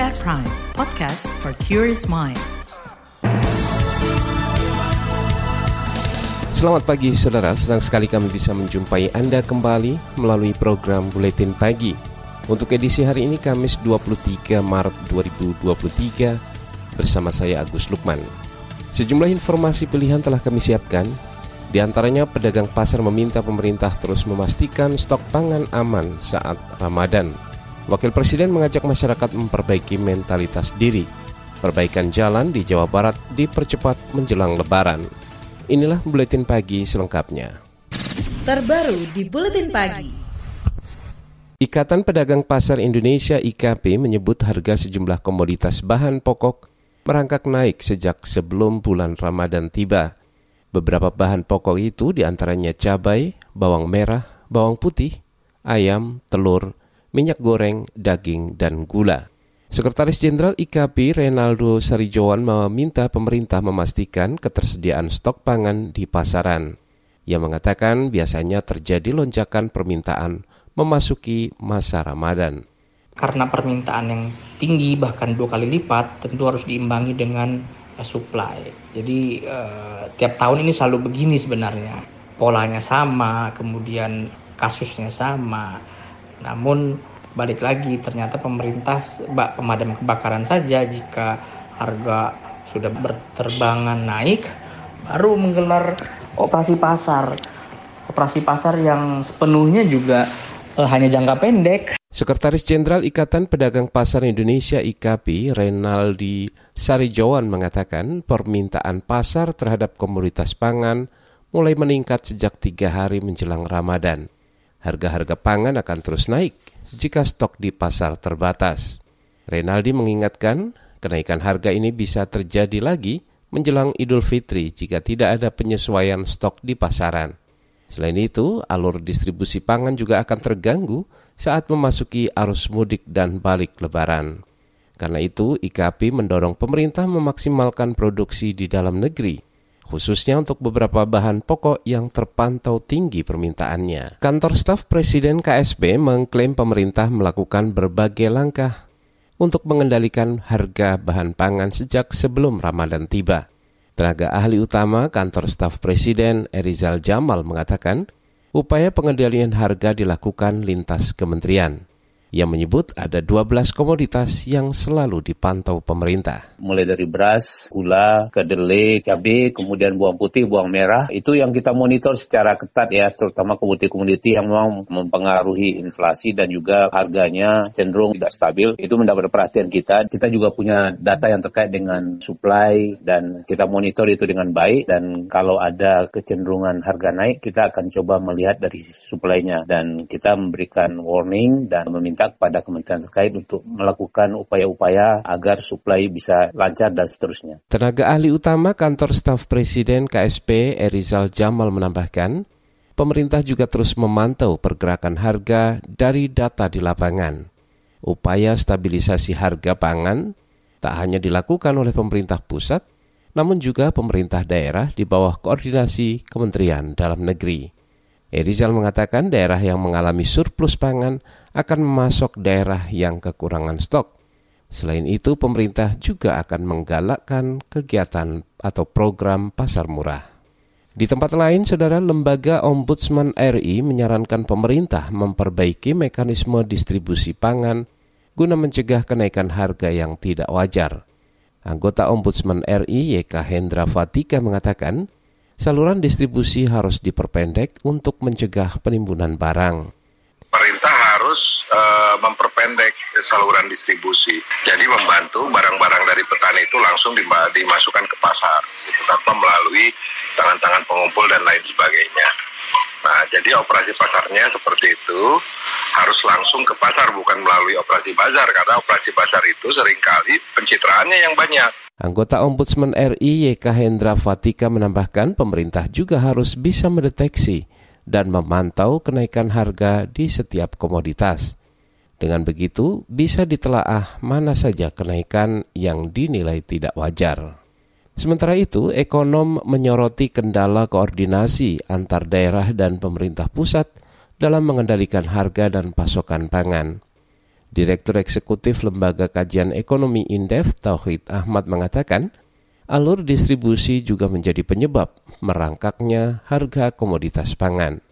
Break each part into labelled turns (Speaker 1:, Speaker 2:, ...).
Speaker 1: KBR Prime, podcast for curious mind.
Speaker 2: Selamat pagi saudara, senang sekali kami bisa menjumpai Anda kembali melalui program Buletin Pagi. Untuk edisi hari ini Kamis 23 Maret 2023 bersama saya Agus Lukman. Sejumlah informasi pilihan telah kami siapkan, di antaranya pedagang pasar meminta pemerintah terus memastikan stok pangan aman saat Ramadan. Wakil Presiden mengajak masyarakat memperbaiki mentalitas diri. Perbaikan jalan di Jawa Barat dipercepat menjelang Lebaran. Inilah buletin pagi selengkapnya.
Speaker 1: Terbaru di buletin pagi.
Speaker 2: Ikatan Pedagang Pasar Indonesia IKP menyebut harga sejumlah komoditas bahan pokok merangkak naik sejak sebelum bulan Ramadan tiba. Beberapa bahan pokok itu di antaranya cabai, bawang merah, bawang putih, ayam, telur, minyak goreng, daging, dan gula. Sekretaris Jenderal IKP Renaldo Sarijowan meminta pemerintah memastikan ketersediaan stok pangan di pasaran. Ia mengatakan biasanya terjadi lonjakan permintaan memasuki masa Ramadan.
Speaker 3: Karena permintaan yang tinggi bahkan dua kali lipat tentu harus diimbangi dengan uh, supply. Jadi uh, tiap tahun ini selalu begini sebenarnya. Polanya sama, kemudian kasusnya sama namun balik lagi ternyata pemerintah pemadam kebakaran saja jika harga sudah berterbangan naik baru menggelar operasi pasar. Operasi pasar yang sepenuhnya juga eh, hanya jangka pendek.
Speaker 2: Sekretaris Jenderal Ikatan Pedagang Pasar Indonesia IKP, Renaldi Sarijawan mengatakan permintaan pasar terhadap komoditas pangan mulai meningkat sejak tiga hari menjelang Ramadan harga-harga pangan akan terus naik jika stok di pasar terbatas. Renaldi mengingatkan, kenaikan harga ini bisa terjadi lagi menjelang Idul Fitri jika tidak ada penyesuaian stok di pasaran. Selain itu, alur distribusi pangan juga akan terganggu saat memasuki arus mudik dan balik lebaran. Karena itu, IKP mendorong pemerintah memaksimalkan produksi di dalam negeri khususnya untuk beberapa bahan pokok yang terpantau tinggi permintaannya. Kantor staf Presiden KSB mengklaim pemerintah melakukan berbagai langkah untuk mengendalikan harga bahan pangan sejak sebelum Ramadan tiba. Tenaga ahli utama kantor staf Presiden Erizal Jamal mengatakan, upaya pengendalian harga dilakukan lintas kementerian. Ia menyebut ada 12 komoditas yang selalu dipantau pemerintah.
Speaker 4: Mulai dari beras, gula, kedelai, cabai, kemudian bawang putih, bawang merah. Itu yang kita monitor secara ketat ya, terutama komoditi-komoditi yang memang mempengaruhi inflasi dan juga harganya cenderung tidak stabil. Itu mendapat perhatian kita. Kita juga punya data yang terkait dengan supply dan kita monitor itu dengan baik. Dan kalau ada kecenderungan harga naik, kita akan coba melihat dari supply-nya. Dan kita memberikan warning dan meminta meminta kepada kementerian terkait untuk melakukan upaya-upaya agar suplai bisa lancar dan seterusnya.
Speaker 2: Tenaga ahli utama kantor staf Presiden KSP Erizal Jamal menambahkan, pemerintah juga terus memantau pergerakan harga dari data di lapangan. Upaya stabilisasi harga pangan tak hanya dilakukan oleh pemerintah pusat, namun juga pemerintah daerah di bawah koordinasi Kementerian Dalam Negeri. Erizal mengatakan daerah yang mengalami surplus pangan akan memasok daerah yang kekurangan stok. Selain itu, pemerintah juga akan menggalakkan kegiatan atau program pasar murah. Di tempat lain, saudara lembaga Ombudsman RI menyarankan pemerintah memperbaiki mekanisme distribusi pangan guna mencegah kenaikan harga yang tidak wajar. Anggota Ombudsman RI YK Hendra Fatika mengatakan, saluran distribusi harus diperpendek untuk mencegah penimbunan barang.
Speaker 5: Pemerintah harus uh, memperpendek saluran distribusi. Jadi membantu barang-barang dari petani itu langsung dimasukkan ke pasar, itu tanpa melalui tangan-tangan pengumpul dan lain sebagainya. Nah, jadi operasi pasarnya seperti itu harus langsung ke pasar bukan melalui operasi bazar karena operasi pasar itu sering kali pencitraannya yang banyak.
Speaker 2: Anggota Ombudsman RI YK Hendra Fatika menambahkan pemerintah juga harus bisa mendeteksi dan memantau kenaikan harga di setiap komoditas. Dengan begitu, bisa ditelaah mana saja kenaikan yang dinilai tidak wajar. Sementara itu, ekonom menyoroti kendala koordinasi antar daerah dan pemerintah pusat dalam mengendalikan harga dan pasokan pangan. Direktur Eksekutif Lembaga Kajian Ekonomi Indef Tauhid Ahmad mengatakan, alur distribusi juga menjadi penyebab merangkaknya harga komoditas pangan.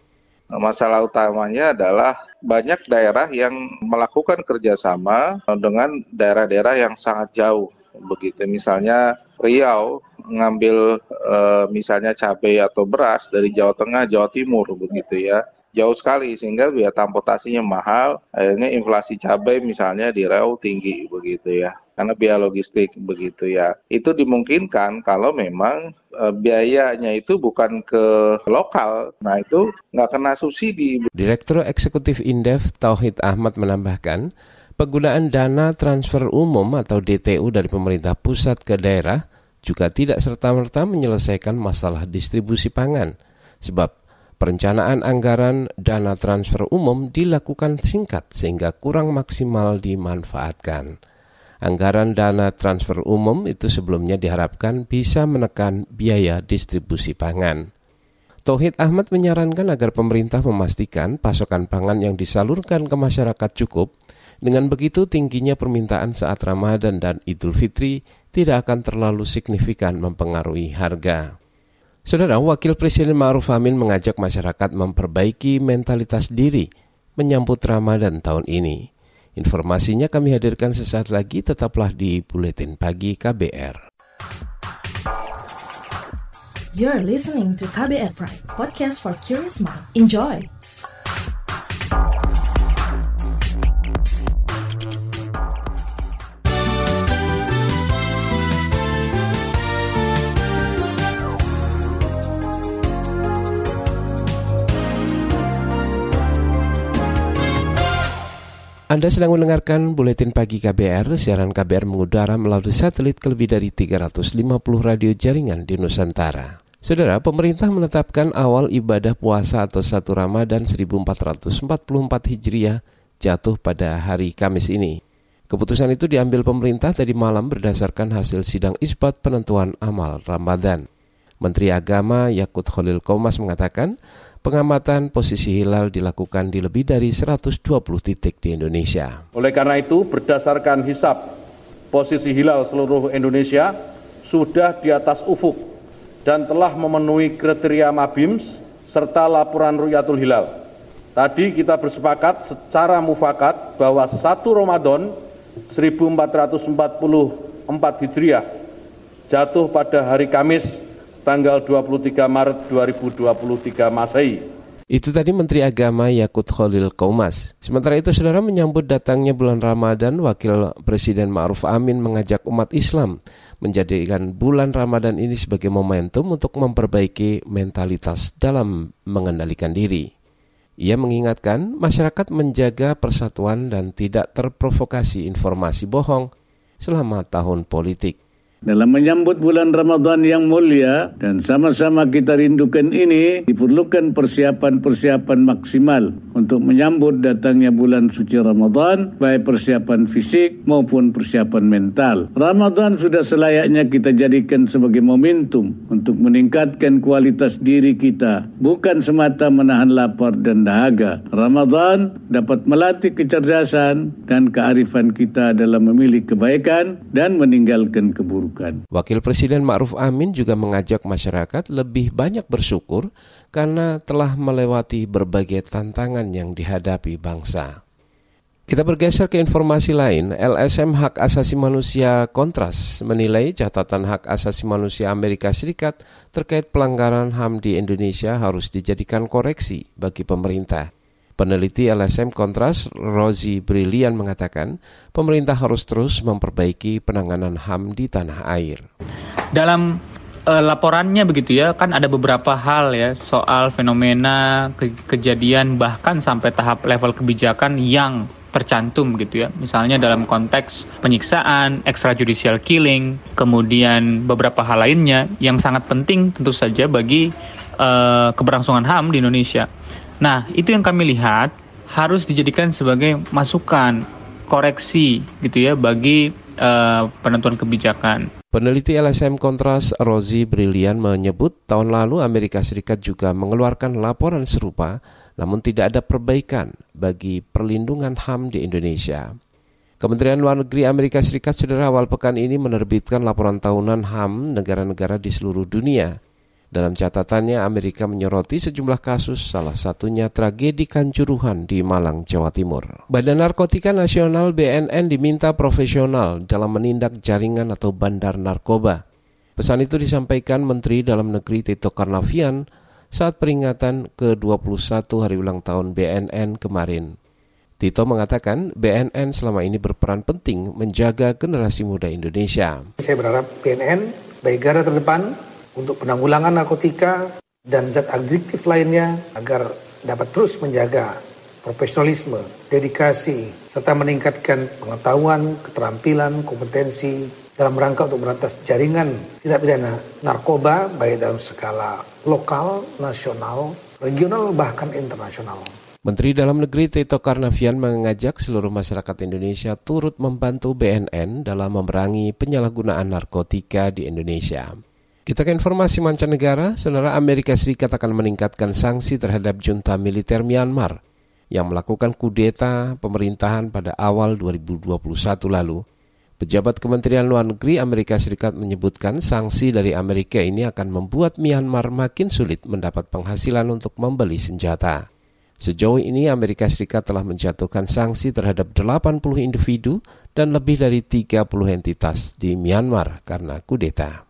Speaker 6: Masalah utamanya adalah banyak daerah yang melakukan kerjasama dengan daerah-daerah yang sangat jauh. Begitu misalnya Riau ngambil e, misalnya cabai atau beras dari Jawa Tengah, Jawa Timur begitu ya jauh sekali sehingga biaya transportasinya mahal. Akhirnya inflasi cabai misalnya di Riau tinggi begitu ya. Karena biaya logistik begitu ya. Itu dimungkinkan kalau memang e, biayanya itu bukan ke lokal. Nah itu nggak kena subsidi.
Speaker 2: Direktur Eksekutif Indef Tauhid Ahmad menambahkan penggunaan dana transfer umum atau DTU dari pemerintah pusat ke daerah juga tidak serta-merta menyelesaikan masalah distribusi pangan. Sebab Perencanaan anggaran dana transfer umum dilakukan singkat sehingga kurang maksimal dimanfaatkan. Anggaran dana transfer umum itu sebelumnya diharapkan bisa menekan biaya distribusi pangan. Tauhid Ahmad menyarankan agar pemerintah memastikan pasokan pangan yang disalurkan ke masyarakat cukup. Dengan begitu tingginya permintaan saat Ramadan dan Idul Fitri tidak akan terlalu signifikan mempengaruhi harga. Saudara Wakil Presiden Ma'ruf Amin mengajak masyarakat memperbaiki mentalitas diri menyambut Ramadan tahun ini. Informasinya kami hadirkan sesaat lagi, tetaplah di Buletin Pagi KBR.
Speaker 1: You're listening to KBR Pride, podcast for curious mind. Enjoy!
Speaker 2: Anda sedang mendengarkan Buletin Pagi KBR, siaran KBR mengudara melalui satelit ke lebih dari 350 radio jaringan di Nusantara. Saudara, pemerintah menetapkan awal ibadah puasa atau satu Ramadan 1444 Hijriah jatuh pada hari Kamis ini. Keputusan itu diambil pemerintah tadi malam berdasarkan hasil sidang isbat penentuan amal Ramadan. Menteri Agama Yakut Khalil Komas mengatakan pengamatan posisi hilal dilakukan di lebih dari 120 titik di Indonesia.
Speaker 7: Oleh karena itu, berdasarkan hisap posisi hilal seluruh Indonesia sudah di atas ufuk dan telah memenuhi kriteria Mabims serta laporan Ruyatul Hilal. Tadi kita bersepakat secara mufakat bahwa satu Ramadan 1444 Hijriah jatuh pada hari Kamis tanggal 23 Maret 2023 Masehi.
Speaker 2: Itu tadi Menteri Agama Yakut Khalil Kaumas. Sementara itu saudara menyambut datangnya bulan Ramadan, Wakil Presiden Ma'ruf Amin mengajak umat Islam menjadikan bulan Ramadan ini sebagai momentum untuk memperbaiki mentalitas dalam mengendalikan diri. Ia mengingatkan masyarakat menjaga persatuan dan tidak terprovokasi informasi bohong selama tahun politik.
Speaker 8: Dalam menyambut bulan Ramadan yang mulia dan sama-sama kita rindukan ini, diperlukan persiapan-persiapan maksimal untuk menyambut datangnya bulan suci Ramadan, baik persiapan fisik maupun persiapan mental. Ramadan sudah selayaknya kita jadikan sebagai momentum untuk meningkatkan kualitas diri kita, bukan semata menahan lapar dan dahaga. Ramadan dapat melatih kecerdasan dan kearifan kita dalam memilih kebaikan dan meninggalkan keburukan
Speaker 2: dilakukan. Wakil Presiden Ma'ruf Amin juga mengajak masyarakat lebih banyak bersyukur karena telah melewati berbagai tantangan yang dihadapi bangsa. Kita bergeser ke informasi lain. LSM Hak Asasi Manusia Kontras menilai catatan hak asasi manusia Amerika Serikat terkait pelanggaran HAM di Indonesia harus dijadikan koreksi bagi pemerintah. Peneliti LSM Kontras, Rosie Brilian mengatakan, pemerintah harus terus memperbaiki penanganan HAM di tanah air.
Speaker 3: Dalam uh, laporannya begitu ya, kan ada beberapa hal ya soal fenomena ke kejadian bahkan sampai tahap level kebijakan yang tercantum gitu ya. Misalnya dalam konteks penyiksaan, extrajudicial killing, kemudian beberapa hal lainnya yang sangat penting tentu saja bagi uh, keberlangsungan HAM di Indonesia. Nah, itu yang kami lihat harus dijadikan sebagai masukan, koreksi gitu ya bagi uh, penentuan kebijakan.
Speaker 2: Peneliti LSM Kontras Rosie Brilian menyebut tahun lalu Amerika Serikat juga mengeluarkan laporan serupa namun tidak ada perbaikan bagi perlindungan HAM di Indonesia. Kementerian Luar Negeri Amerika Serikat saudara awal pekan ini menerbitkan laporan tahunan HAM negara-negara di seluruh dunia. Dalam catatannya, Amerika menyoroti sejumlah kasus, salah satunya tragedi kanjuruhan di Malang, Jawa Timur. Badan Narkotika Nasional BNN diminta profesional dalam menindak jaringan atau bandar narkoba. Pesan itu disampaikan Menteri Dalam Negeri Tito Karnavian saat peringatan ke-21 hari ulang tahun BNN kemarin. Tito mengatakan BNN selama ini berperan penting menjaga generasi muda Indonesia.
Speaker 9: Saya berharap BNN sebagai garda terdepan untuk penanggulangan narkotika dan zat adiktif lainnya agar dapat terus menjaga profesionalisme, dedikasi, serta meningkatkan pengetahuan, keterampilan, kompetensi dalam rangka untuk merantas jaringan tidak pidana narkoba baik dalam skala lokal, nasional, regional, bahkan internasional.
Speaker 2: Menteri Dalam Negeri Tito Karnavian mengajak seluruh masyarakat Indonesia turut membantu BNN dalam memerangi penyalahgunaan narkotika di Indonesia. Kita ke informasi mancanegara, saudara Amerika Serikat akan meningkatkan sanksi terhadap junta militer Myanmar yang melakukan kudeta pemerintahan pada awal 2021 lalu. Pejabat Kementerian Luar Negeri Amerika Serikat menyebutkan sanksi dari Amerika ini akan membuat Myanmar makin sulit mendapat penghasilan untuk membeli senjata. Sejauh ini Amerika Serikat telah menjatuhkan sanksi terhadap 80 individu dan lebih dari 30 entitas di Myanmar karena kudeta.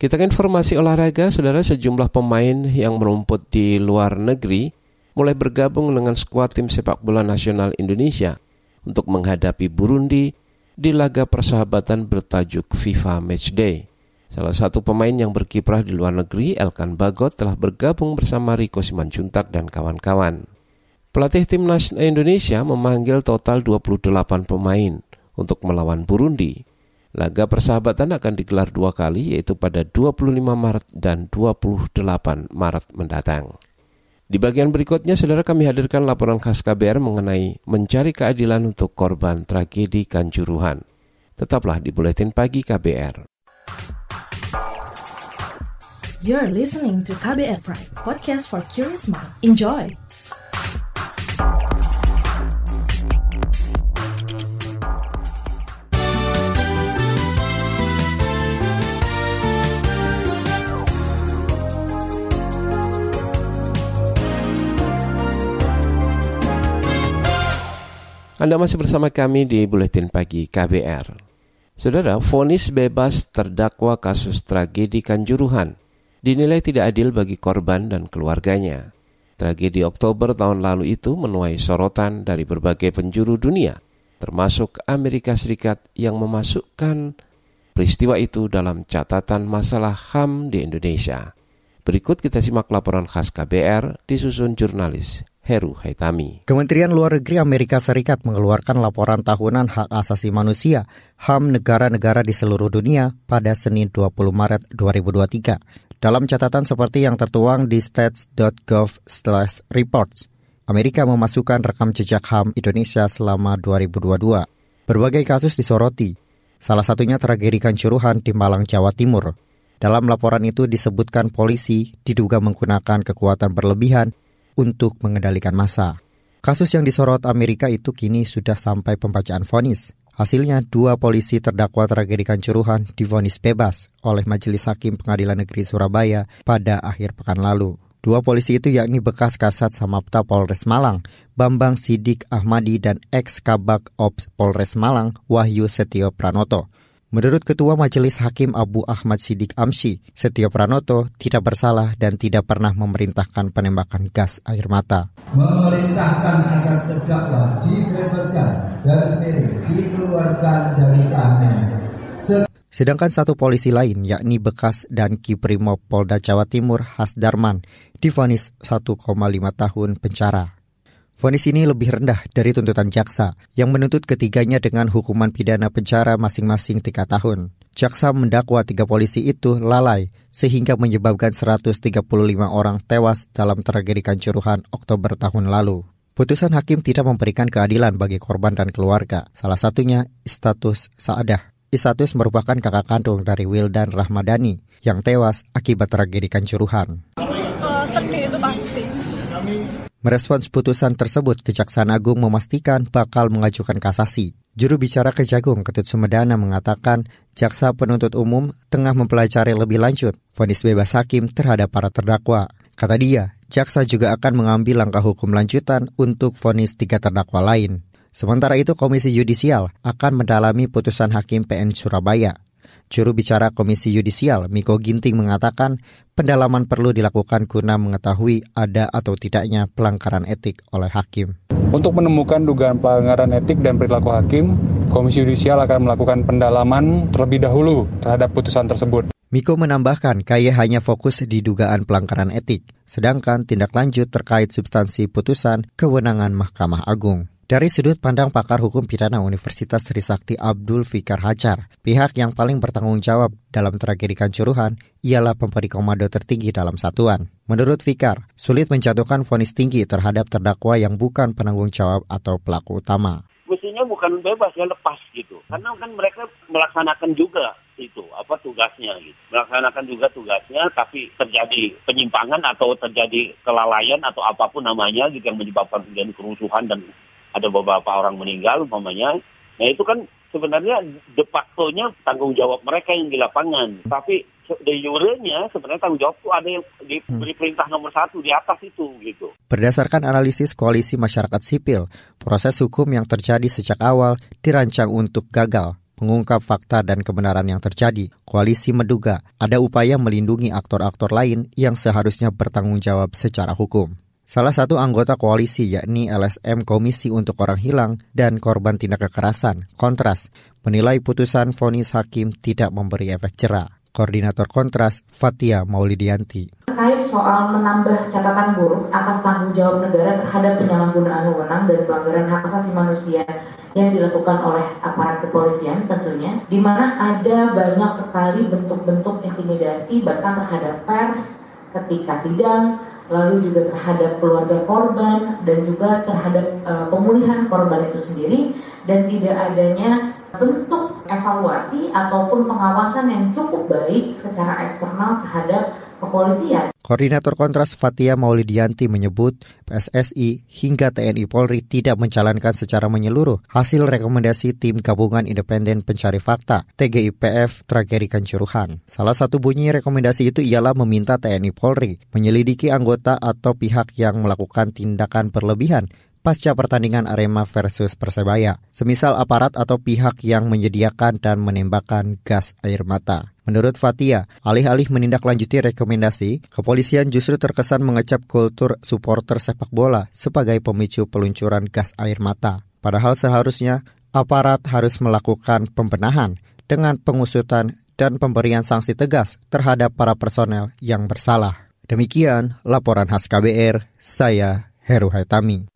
Speaker 2: Kita ke informasi olahraga, saudara sejumlah pemain yang merumput di luar negeri mulai bergabung dengan skuad tim sepak bola nasional Indonesia untuk menghadapi Burundi di laga persahabatan bertajuk FIFA Matchday. Salah satu pemain yang berkiprah di luar negeri, Elkan Bagot, telah bergabung bersama Riko Simanjuntak dan kawan-kawan. Pelatih timnas Indonesia memanggil total 28 pemain untuk melawan Burundi. Laga persahabatan akan digelar dua kali yaitu pada 25 Maret dan 28 Maret mendatang. Di bagian berikutnya, saudara kami hadirkan laporan khas KBR mengenai mencari keadilan untuk korban tragedi Kanjuruhan. Tetaplah di Buletin Pagi KBR.
Speaker 1: You're listening to KBR Pride, podcast for curious mind. Enjoy!
Speaker 2: Anda masih bersama kami di Buletin Pagi KBR. Saudara, vonis bebas terdakwa kasus tragedi Kanjuruhan dinilai tidak adil bagi korban dan keluarganya. Tragedi Oktober tahun lalu itu menuai sorotan dari berbagai penjuru dunia, termasuk Amerika Serikat yang memasukkan peristiwa itu dalam catatan masalah HAM di Indonesia. Berikut kita simak laporan khas KBR disusun jurnalis Heru Haitami.
Speaker 10: Kementerian Luar Negeri Amerika Serikat mengeluarkan laporan tahunan hak asasi manusia HAM negara-negara di seluruh dunia pada Senin 20 Maret 2023. Dalam catatan seperti yang tertuang di stats.gov/reports, Amerika memasukkan rekam jejak HAM Indonesia selama 2022. Berbagai kasus disoroti, salah satunya tragedi kanjuruhan di Malang, Jawa Timur. Dalam laporan itu disebutkan polisi diduga menggunakan kekuatan berlebihan untuk mengendalikan massa. Kasus yang disorot Amerika itu kini sudah sampai pembacaan vonis. Hasilnya, dua polisi terdakwa tragedi kanjuruhan divonis bebas oleh Majelis Hakim Pengadilan Negeri Surabaya pada akhir pekan lalu. Dua polisi itu yakni bekas Kasat Samapta Polres Malang, Bambang Sidik Ahmadi dan ex-Kabak Ops Polres Malang, Wahyu Setio Pranoto. Menurut Ketua Majelis Hakim Abu Ahmad Sidik Amsi, Setio Pranoto tidak bersalah dan tidak pernah memerintahkan penembakan gas air mata.
Speaker 11: Memerintahkan agar terdakwa dibebaskan dan sendiri dikeluarkan dari tahanan.
Speaker 10: Sedangkan satu polisi lain, yakni bekas dan Kiprimo Polda Jawa Timur Hasdarman, difonis 1,5 tahun penjara. Vonis ini lebih rendah dari tuntutan jaksa yang menuntut ketiganya dengan hukuman pidana penjara masing-masing tiga tahun. Jaksa mendakwa tiga polisi itu lalai sehingga menyebabkan 135 orang tewas dalam tragedi kanjuruhan Oktober tahun lalu. Putusan hakim tidak memberikan keadilan bagi korban dan keluarga. Salah satunya Istatus Saadah. Istatus merupakan kakak kandung dari Wildan Rahmadani yang tewas akibat tragedi kanjuruhan.
Speaker 12: Uh, sedih itu pasti
Speaker 10: Merespons putusan tersebut, Kejaksaan Agung memastikan bakal mengajukan kasasi. Juru bicara Kejagung Ketut Sumedana mengatakan jaksa penuntut umum tengah mempelajari lebih lanjut vonis bebas hakim terhadap para terdakwa. Kata dia, jaksa juga akan mengambil langkah hukum lanjutan untuk vonis tiga terdakwa lain. Sementara itu Komisi Yudisial akan mendalami putusan Hakim PN Surabaya. Juru bicara Komisi Yudisial, Miko Ginting mengatakan pendalaman perlu dilakukan guna mengetahui ada atau tidaknya pelanggaran etik oleh hakim.
Speaker 12: Untuk menemukan dugaan pelanggaran etik dan perilaku hakim, Komisi Yudisial akan melakukan pendalaman terlebih dahulu terhadap putusan tersebut.
Speaker 10: Miko menambahkan KY hanya fokus di dugaan pelanggaran etik, sedangkan tindak lanjut terkait substansi putusan kewenangan Mahkamah Agung. Dari sudut pandang pakar hukum pidana Universitas Trisakti Abdul Fikar Hajar, pihak yang paling bertanggung jawab dalam tragedi Kanjuruhan ialah pemberi komando tertinggi dalam satuan. Menurut Fikar, sulit menjatuhkan vonis tinggi terhadap terdakwa yang bukan penanggung jawab atau pelaku utama.
Speaker 13: Mestinya bukan bebas ya lepas gitu, karena kan mereka melaksanakan juga itu apa tugasnya gitu melaksanakan juga tugasnya tapi terjadi penyimpangan atau terjadi kelalaian atau apa pun namanya gitu yang menyebabkan terjadi kerusuhan dan ada beberapa orang meninggal umpamanya. Nah itu kan sebenarnya de facto-nya tanggung jawab mereka yang di lapangan. Tapi de jure-nya sebenarnya tanggung jawab itu ada yang diberi perintah nomor satu di atas itu gitu.
Speaker 10: Berdasarkan analisis koalisi masyarakat sipil, proses hukum yang terjadi sejak awal dirancang untuk gagal mengungkap fakta dan kebenaran yang terjadi. Koalisi menduga ada upaya melindungi aktor-aktor lain yang seharusnya bertanggung jawab secara hukum. Salah satu anggota koalisi yakni LSM Komisi untuk Orang Hilang dan Korban Tindak Kekerasan, Kontras, menilai putusan vonis hakim tidak memberi efek jerah. Koordinator Kontras, Fatia Maulidianti.
Speaker 14: Terkait soal menambah catatan buruk atas tanggung jawab negara terhadap penyalahgunaan wewenang dan pelanggaran hak asasi manusia yang dilakukan oleh aparat kepolisian tentunya, di mana ada banyak sekali bentuk-bentuk intimidasi bahkan terhadap pers ketika sidang, lalu juga terhadap keluarga korban dan juga terhadap uh, pemulihan korban itu sendiri. Dan tidak adanya bentuk evaluasi ataupun pengawasan yang cukup baik secara eksternal terhadap kepolisian.
Speaker 10: Koordinator Kontras Fatia Maulidianti menyebut PSSI hingga TNI Polri tidak menjalankan secara menyeluruh hasil rekomendasi Tim Gabungan Independen Pencari Fakta TGIPF Tragedi Kanjuruhan. Salah satu bunyi rekomendasi itu ialah meminta TNI Polri menyelidiki anggota atau pihak yang melakukan tindakan berlebihan pasca pertandingan Arema versus Persebaya, semisal aparat atau pihak yang menyediakan dan menembakkan gas air mata. Menurut Fatia, alih-alih menindaklanjuti rekomendasi, kepolisian justru terkesan mengecap kultur supporter sepak bola sebagai pemicu peluncuran gas air mata. Padahal seharusnya aparat harus melakukan pembenahan dengan pengusutan dan pemberian sanksi tegas terhadap para personel yang bersalah. Demikian laporan khas KBR, saya Heru Haitami.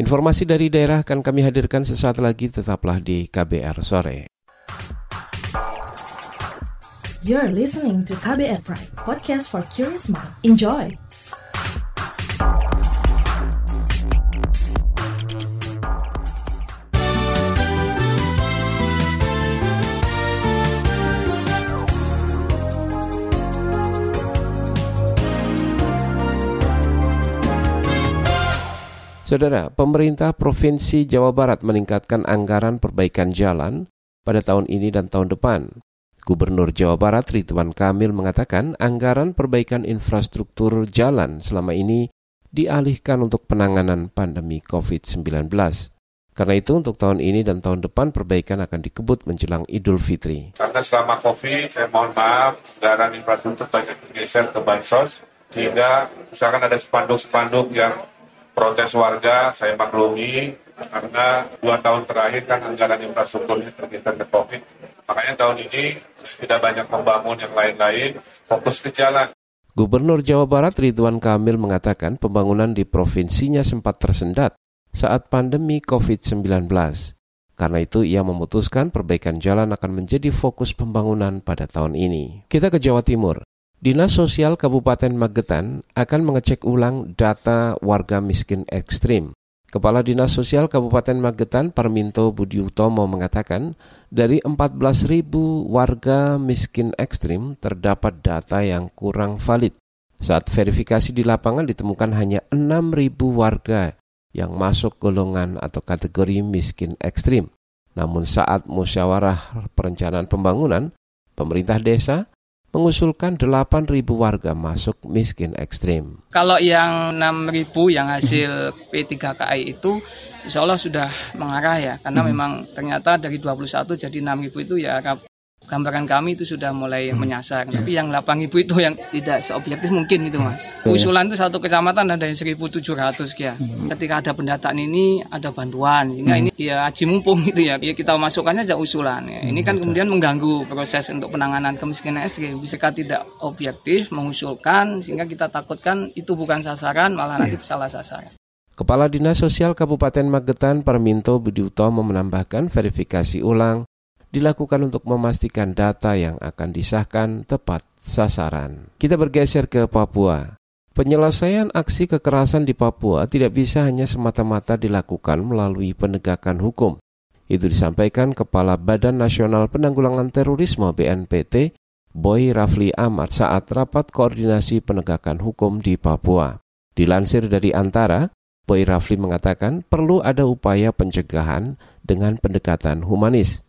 Speaker 2: Informasi dari daerah akan kami hadirkan sesaat lagi, tetaplah di KBR Sore.
Speaker 1: You're listening to KBR Pride, podcast for curious mind. Enjoy!
Speaker 2: Saudara, pemerintah Provinsi Jawa Barat meningkatkan anggaran perbaikan jalan pada tahun ini dan tahun depan. Gubernur Jawa Barat Ridwan Kamil mengatakan anggaran perbaikan infrastruktur jalan selama ini dialihkan untuk penanganan pandemi COVID-19. Karena itu untuk tahun ini dan tahun depan perbaikan akan dikebut menjelang Idul Fitri.
Speaker 15: Karena selama COVID, saya mohon maaf, anggaran infrastruktur banyak bergeser ke bansos, sehingga misalkan ada spanduk-spanduk yang protes warga saya maklumi karena dua tahun terakhir kan anggaran infrastrukturnya tergeser ke COVID. Makanya tahun ini tidak banyak membangun yang lain-lain, fokus ke jalan.
Speaker 2: Gubernur Jawa Barat Ridwan Kamil mengatakan pembangunan di provinsinya sempat tersendat saat pandemi COVID-19. Karena itu ia memutuskan perbaikan jalan akan menjadi fokus pembangunan pada tahun ini. Kita ke Jawa Timur. Dinas Sosial Kabupaten Magetan akan mengecek ulang data warga miskin ekstrim. Kepala Dinas Sosial Kabupaten Magetan Parminto Budi Utomo mengatakan, dari 14.000 warga miskin ekstrim terdapat data yang kurang valid. Saat verifikasi di lapangan ditemukan hanya 6.000 warga yang masuk golongan atau kategori miskin ekstrim. Namun saat musyawarah perencanaan pembangunan, pemerintah desa mengusulkan 8.000 warga masuk miskin ekstrim.
Speaker 16: Kalau yang 6.000 yang hasil P3KI itu insya Allah sudah mengarah ya, karena hmm. memang ternyata dari 21 jadi 6.000 itu ya gambaran kami itu sudah mulai hmm. menyasar. Yeah. Tapi yang 8.000 itu yang tidak seobjektif mungkin itu mas. Yeah. Usulan itu satu kecamatan ada yang 1.700 ya. Hmm. Ketika ada pendataan ini ada bantuan. Sehingga hmm. ini ya aji mumpung gitu ya. ya kita masukkannya aja usulan. Ya. Ini kan hmm, kemudian mengganggu proses untuk penanganan kemiskinan ekstrim. Bisa tidak objektif mengusulkan sehingga kita takutkan itu bukan sasaran malah nanti yeah. salah sasaran.
Speaker 2: Kepala Dinas Sosial Kabupaten Magetan Perminto Budi Utomo menambahkan verifikasi ulang dilakukan untuk memastikan data yang akan disahkan tepat sasaran. Kita bergeser ke Papua. Penyelesaian aksi kekerasan di Papua tidak bisa hanya semata-mata dilakukan melalui penegakan hukum. Itu disampaikan Kepala Badan Nasional Penanggulangan Terorisme BNPT, Boy Rafli Ahmad saat rapat koordinasi penegakan hukum di Papua. Dilansir dari Antara, Boy Rafli mengatakan perlu ada upaya pencegahan dengan pendekatan humanis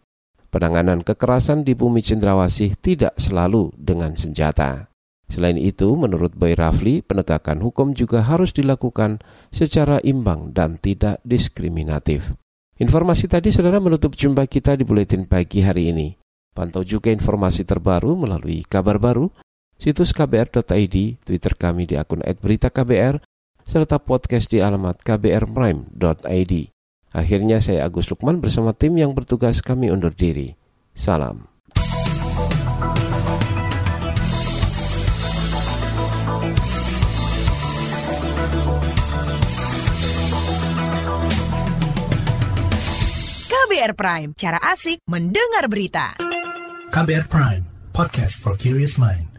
Speaker 2: penanganan kekerasan di bumi cendrawasih tidak selalu dengan senjata. Selain itu, menurut Boy Rafli, penegakan hukum juga harus dilakukan secara imbang dan tidak diskriminatif. Informasi tadi saudara menutup jumpa kita di Buletin Pagi hari ini. Pantau juga informasi terbaru melalui kabar baru, situs kbr.id, Twitter kami di akun @beritaKBR, serta podcast di alamat kbrprime.id. Akhirnya saya Agus Lukman bersama tim yang bertugas kami undur diri. Salam.
Speaker 1: KBR Prime, cara asik mendengar berita.
Speaker 17: KBR Prime, podcast for curious mind.